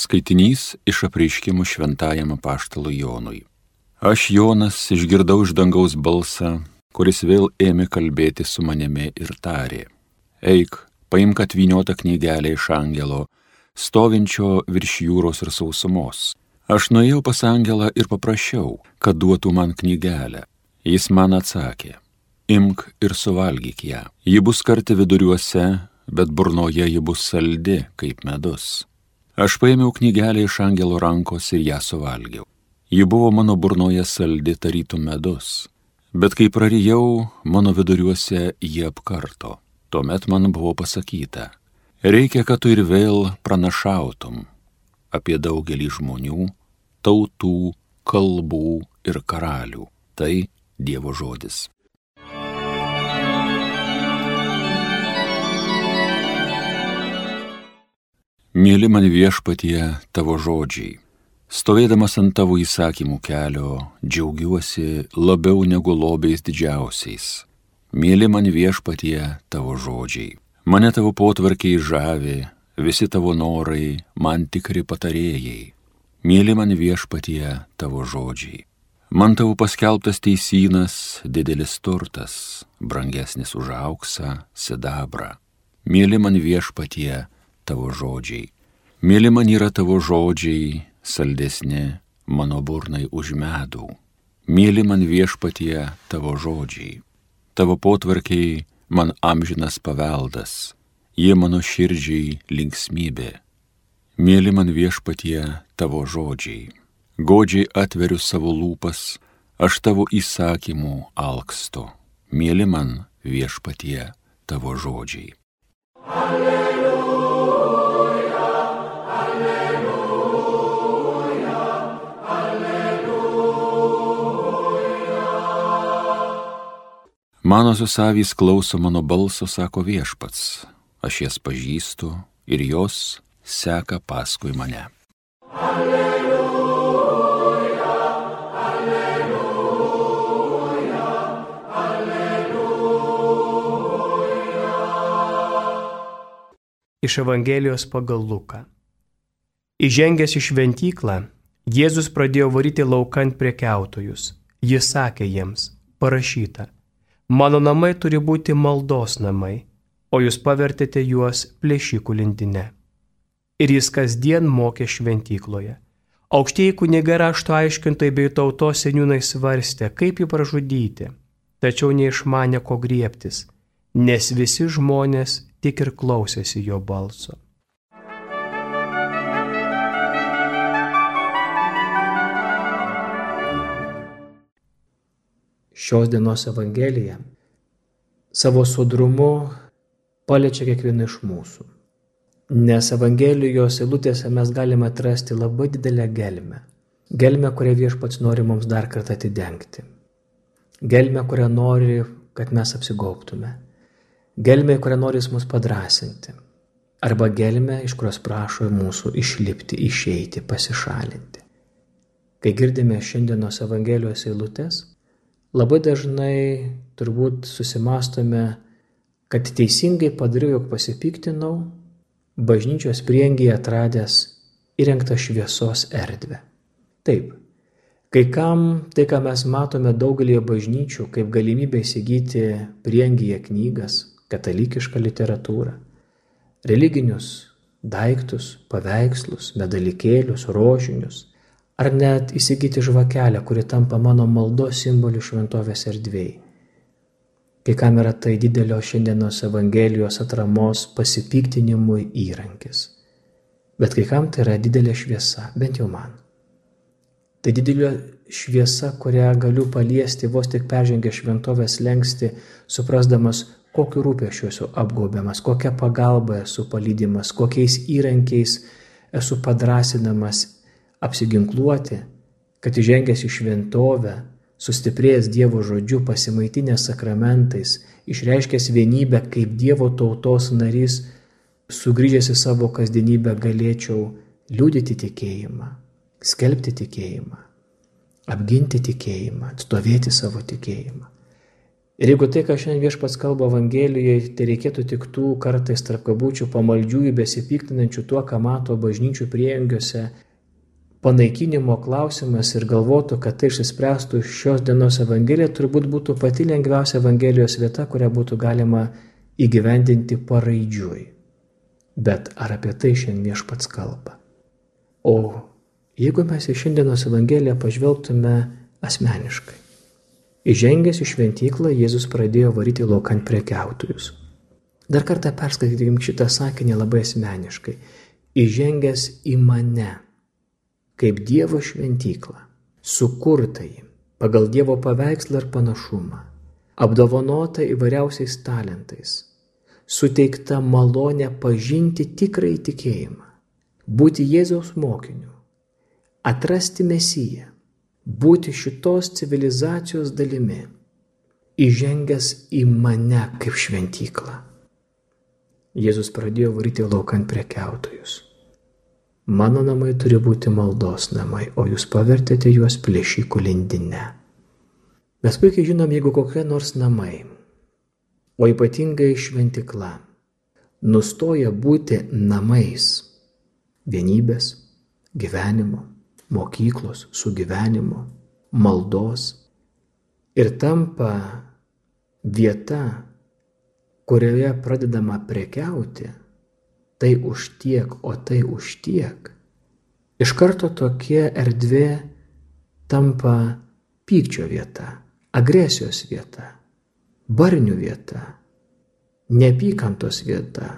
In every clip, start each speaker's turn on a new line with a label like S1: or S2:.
S1: Skaitinys iš apreiškimų šventajam apaštalui Jonui. Aš Jonas išgirdau iš dangaus balsą, kuris vėl ėmė kalbėti su manimi ir tarė. Eik, paimk atvyniotą knygelę iš angelo, stovinčio virš jūros ir sausumos. Aš nuėjau pas angelą ir paprašiau, kad duotų man knygelę. Jis man atsakė, imk ir suvalgyk ją. Ji bus karti viduriuose, bet burnoje ji bus saldi kaip medus. Aš paėmiau knygelę iš angelo rankos ir ją suvalgiau. Ji buvo mano burnoje saldi tarytum medus, bet kai prarijau, mano viduriuose jie apkarto. Tuomet man buvo pasakyta, reikia, kad tu ir vėl pranašautum apie daugelį žmonių, tautų, kalbų ir karalių. Tai Dievo žodis. Mėly man viešpatie tavo žodžiai. Stovėdamas ant tavo įsakymų kelio, džiaugiuosi labiau negu lobiais didžiausiais. Mėly man viešpatie tavo žodžiai. Mane tavo potvarkiai žavi, visi tavo norai man tikri patarėjai. Mėly man viešpatie tavo žodžiai. Man tavo paskelbtas teisynas didelis turtas, brangesnis už auksą, sidabrą. Mėly man viešpatie tavo žodžiai. Mėly man yra tavo žodžiai, saldesni mano burnai už medų. Mėly man viešpatie tavo žodžiai. Tavo potvarkiai man amžinas paveldas, jie mano širdžiai linksmybė. Mėly man viešpatie tavo žodžiai. Godžiai atveriu savo lūpas, aš tavo įsakymų alksto. Mėly man viešpatie tavo žodžiai. Alleluja. Manosios avys klauso mano balso, sako viešpats, aš jas pažįstu ir jos seka paskui mane. Alleluja, alleluja,
S2: alleluja. Iš Evangelijos pagal Luką. Įžengęs į šventyklą, Jėzus pradėjo varyti laukant prekiautojus. Jis sakė jiems, parašyta, Mano namai turi būti maldos namai, o jūs pavertėte juos plėšikų lindinę. Ir jis kasdien mokė šventykloje. Aukštieji kunigai rašto aiškintojai bei tautos seniūnai svarstė, kaip jį pražudyti, tačiau neišmanė ko griebtis, nes visi žmonės tik ir klausėsi jo balso.
S3: Šios dienos Evangelija savo sodrumu paliečia kiekvieną iš mūsų. Nes Evangelijos eilutėse mes galime atrasti labai didelę gelmę. Gelmę, kurią viešpats nori mums dar kartą atidengti. Gelmę, kurią nori, kad mes apsigauptume. Gelmė, kurią nori mus padrasinti. Arba gelmė, iš kurios prašo mūsų išlipti, išeiti, pasišalinti. Kai girdime šiandienos Evangelijos eilutės, Labai dažnai turbūt susimastome, kad teisingai padariau, jog pasipiktinau, bažnyčios priengyje atradęs įrengtą šviesos erdvę. Taip, kai kam tai, ką mes matome daugelį bažnyčių, kaip galimybę įsigyti priengyje knygas, katalikišką literatūrą, religinius daiktus, paveikslus, medalikėlius, rožinius, ar net įsigyti žvakelę, kuri tampa mano maldos simboliu šventovės erdvėjai. Kai kam yra tai didelio šiandienos Evangelijos atramos pasipiktinimui įrankis. Bet kai kam tai yra didelė šviesa, bent jau man. Tai didelė šviesa, kurią galiu paliesti vos tik peržengę šventovės lengsti, suprasdamas, kokiu rūpešiu esu apgaubiamas, kokia pagalba esu palydimas, kokiais įrankiais esu padrasinamas apsiginkluoti, kad įžengęs į šventovę, sustiprėjęs Dievo žodžiu, pasimaitinęs sakramentais, išreiškęs vienybę kaip Dievo tautos narys, sugrįžęs į savo kasdienybę galėčiau liūdėti tikėjimą, skelbti tikėjimą, apginti tikėjimą, atstovėti savo tikėjimą. Ir jeigu tai, ką šiandien viešpats kalba Evangelijoje, tai reikėtų tik tų kartais tarp kabučių pamaldžiųjų besipiktinančių tuo, ką mato bažnyčių prieangiuose, panaikinimo klausimas ir galvotų, kad tai išsispręstų šios dienos Evangelija, turbūt būtų pati lengviausia Evangelijos vieta, kurią būtų galima įgyvendinti paraidžiui. Bet ar apie tai šiandien viešpats kalba? O jeigu mes į šiandienos Evangeliją pažvelgtume asmeniškai, Įžengęs į šventyklą, Jėzus pradėjo varyti laukant prekiautojus. Dar kartą perskaitykim šitą sakinį labai asmeniškai. Įžengęs į mane, kaip Dievo šventyklą, sukurtai pagal Dievo paveikslą ir panašumą, apdovanota įvairiausiais talentais, suteikta malonė pažinti tikrai tikėjimą, būti Jėzaus mokiniu, atrasti Mesiją, būti šitos civilizacijos dalimi, įžengęs į mane kaip šventyklą. Jėzus pradėjo varyti laukant prekiautojus. Mano namai turi būti maldos namai, o jūs pavertėte juos plėšikų lindinę. Mes puikiai žinom, jeigu kokie nors namai, o ypatingai šventikla, nustoja būti namais vienybės, gyvenimo, mokyklos, sugyvenimo, maldos ir tampa vieta, kurioje pradedama prekiauti, tai už tiek, o tai už tiek. Iš karto tokia erdvė tampa pykčio vieta, agresijos vieta, barnių vieta, neapykantos vieta.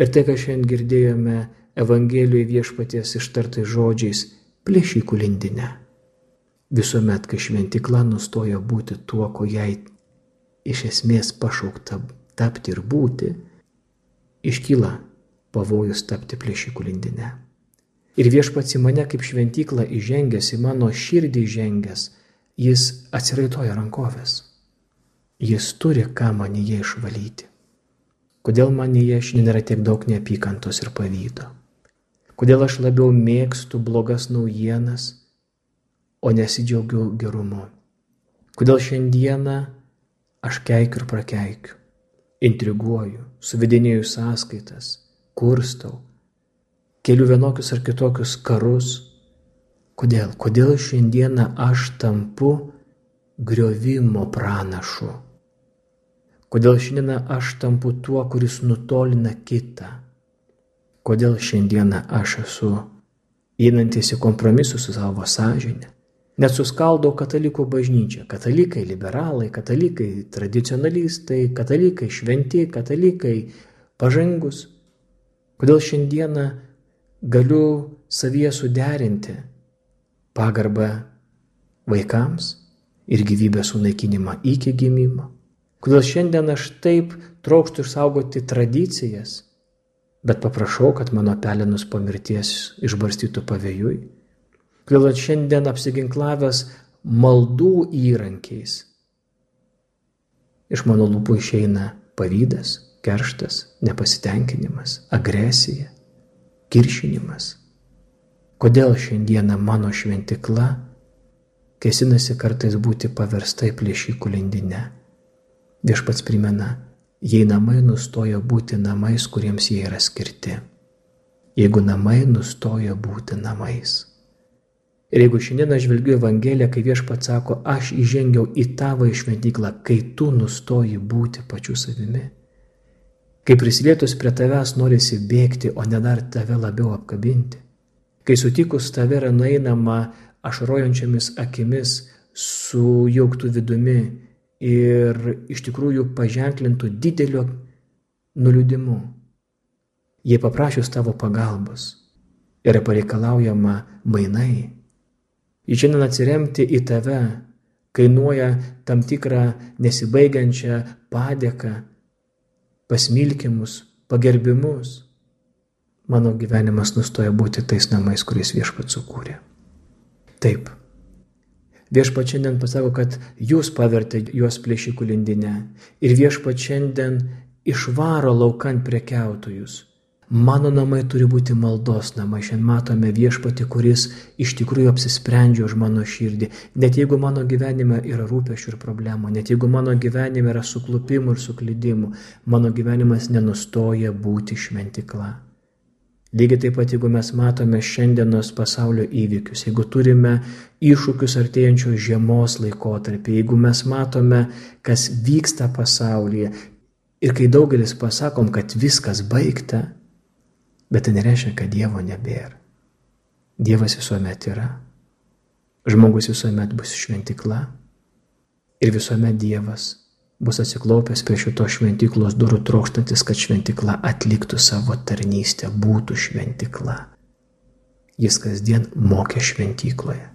S3: Ir tai, ką šiandien girdėjome Evangelijoje viešpaties ištartais žodžiais, plėšikų lindinę. Visuomet, kai šventikla nustoja būti tuo, ko jai iš esmės pašaukta tapti ir būti, iškyla pavojus tapti plėšikų lindinę. Ir viešpats į mane kaip šventyklą įžengęs, į mano širdį įžengęs, jis atsiraitoja rankovės. Jis turi ką manyje išvalyti. Kodėl manyje šiandien yra tiek daug neapykantos ir pavydo? Kodėl aš labiau mėgstu blogas naujienas, o nesidžiaugiu gerumu? Kodėl šiandieną aš keikiu ir prakeikiu, intriguoju, suvedinėju sąskaitas, kurstau, keliu vienokius ar kitokius karus? Kodėl? Kodėl šiandieną aš tampu griovimo pranašu? Kodėl šiandieną aš tampu tuo, kuris nutolina kitą? kodėl šiandieną aš esu einantis į kompromisus su savo sąžinė. Net suskaldau katalikų bažnyčią. Katalikai liberalai, katalikai tradicionalistai, katalikai šventi, katalikai pažangus. Kodėl šiandieną galiu savyje suderinti pagarbą vaikams ir gyvybės sunaikinimą iki gimimo? Kodėl šiandien aš taip trokštų išsaugoti tradicijas bet paprašau, kad mano pelenus po mirties išbarstytų pavėjui. Kodėl šiandien apsiginklavęs maldų įrankiais iš mano lūpų išeina pavydas, kerštas, nepasitenkinimas, agresija, kiršinimas. Kodėl šiandieną mano šventikla kesinasi kartais būti paversta į plėšikų lindinę? Viešpats primena, jei namai nustoja būti namais, kuriems jie yra skirti. Jeigu namai nustoja būti namais. Ir jeigu šiandien aš žvelgiu Evangeliją, kai viešpats sako, aš įžengiau į tavo išventyklą, kai tu nustoji būti pačiu savimi. Kai prisilietus prie tavęs norisi bėgti, o ne dar tave labiau apkabinti. Kai sutikus tave yra nueinama ašrojančiamis akimis su jauktų vidumi ir iš tikrųjų paženklintų didelio nuliūdimu. Jei paprašius tavo pagalbos yra pareikalaujama mainai, į šiandien atsiremti į tave kainuoja tam tikrą nesibaigiančią padėką, pasmilkimus, pagerbimus. Mano gyvenimas nustoja būti tais namais, kuriais viešpat sukūrė. Taip, Viešpat šiandien pasako, kad jūs pavertė juos plėšikų lindinę ir viešpat šiandien išvaro laukant prekiautojus. Mano namai turi būti maldos namai. Šiandien matome viešpati, kuris iš tikrųjų apsisprendžia už mano širdį. Net jeigu mano gyvenime yra rūpešių ir problemų, net jeigu mano gyvenime yra suklupimų ir suklydimų, mano gyvenimas nenustoja būti šventikla. Lygiai taip pat, jeigu mes matome šiandienos pasaulio įvykius, jeigu turime iššūkius artėjančios žiemos laikotarpį, jeigu mes matome, kas vyksta pasaulyje ir kai daugelis pasakom, kad viskas baigta, Bet tai nereiškia, kad Dievo nebėra. Dievas visuomet yra. Žmogus visuomet bus šventikla. Ir visuomet Dievas bus atsiklaupęs prie šito šventiklos durų trokštantis, kad šventikla atliktų savo tarnystę, būtų šventikla. Jis kasdien mokė šventykloje.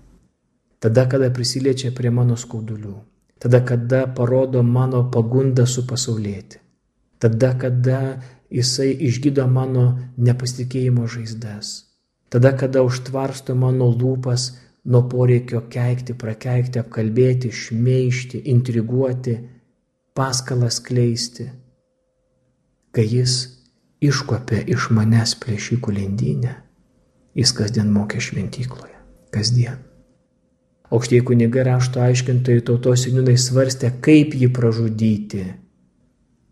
S3: Tada, kada prisiliečia prie mano skaudulių, tada, kada parodo mano pagundą su pasaulėti, tada, kada jisai išgydo mano nepasitikėjimo žaizdas. Tada, kada užtvarsto mano lūpas nuo poreikio keikti, prakeikti, apkalbėti, šmeišti, intriguoti, paskalas kleisti. Kai jis iškopė iš manęs plėšikų lendynę, jis kasdien mokė šventykloje. Kasdien. Aukštieji kunigai rašto aiškintojai tautos seniūnai svarstė, kaip jį pražudyti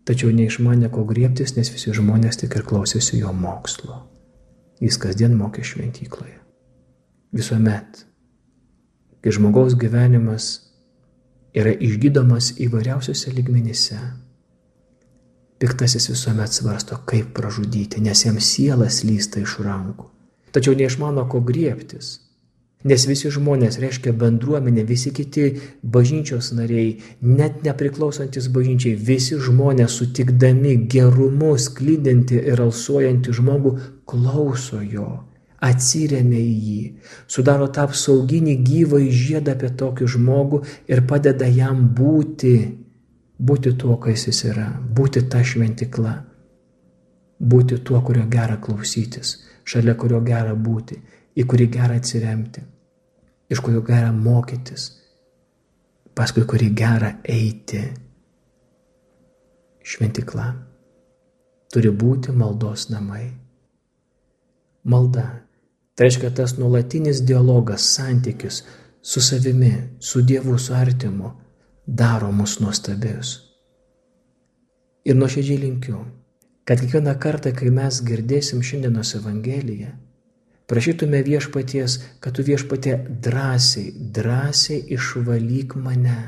S3: tačiau neišmanė ko griebtis, nes visi žmonės tik ir klausėsi jo mokslo. Jis kasdien mokė šventykloje. Visuomet, kai žmogaus gyvenimas yra išgydomas įvairiausiose ligmenyse, piktasis visuomet svarsto, kaip pražudyti, nes jam sielas lysta iš rankų. Tačiau neišmano ko griebtis Nes visi žmonės, reiškia bendruomenė, visi kiti bažnyčios nariai, net nepriklausantis bažnyčiai, visi žmonės sutikdami gerumu sklydinti ir alsuojantį žmogų, klauso jo, atsiriamia į jį, sudaro tą apsauginį gyvą žiedą apie tokį žmogų ir padeda jam būti, būti tuo, kas jis yra, būti ta šventikla, būti tuo, kurio gera klausytis, šalia kurio gera būti į kurį gera atsiremti, iš kurio gera mokytis, paskui kurį gera eiti. Šventikla turi būti maldos namai. Malda tai reiškia tas nuolatinis dialogas, santykis su savimi, su Dievu, su artimu, daro mus nuostabius. Ir nuoširdžiai linkiu, kad kiekvieną kartą, kai mes girdėsim šiandienos Evangeliją, prašytume viešpaties, kad tu viešpatė drąsiai, drąsiai išvalyk mane,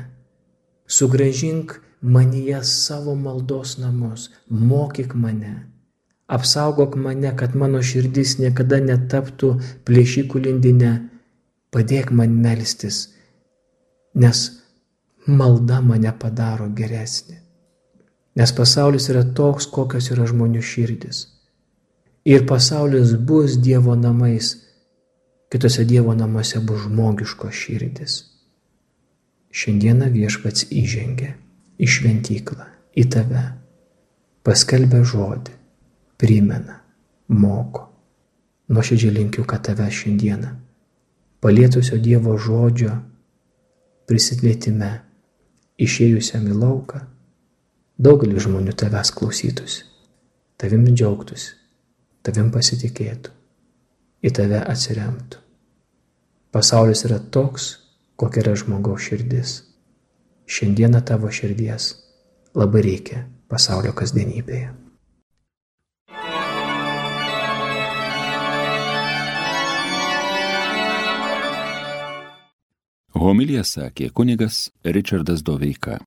S3: sugražink manyje savo maldos namus, mokyk mane, apsaugok mane, kad mano širdis niekada netaptų plėšikų lindinę, padėk man melstis, nes malda mane padaro geresnį. Nes pasaulis yra toks, kokios yra žmonių širdis ir pasaulis bus Dievo namais, kitose Dievo namuose bus žmogiško širdis. Šiandieną viešpats įžengė į šventyklą, į tave, paskelbė žodį, primena, moko. Nuoširdžiai linkiu, kad tave šiandieną, palietusio Dievo žodžio, prisilietime, išėjusiam į lauką, daugelis žmonių tavęs klausytųsi, tavimi džiaugtųsi tavim pasitikėtų, į tave atsiremtų. Pasaulis yra toks, kokia yra žmogaus širdis. Šiandieną tavo širdies labai reikia pasaulio kasdienybėje.
S1: Homilija sakė kunigas Richardas Doveika.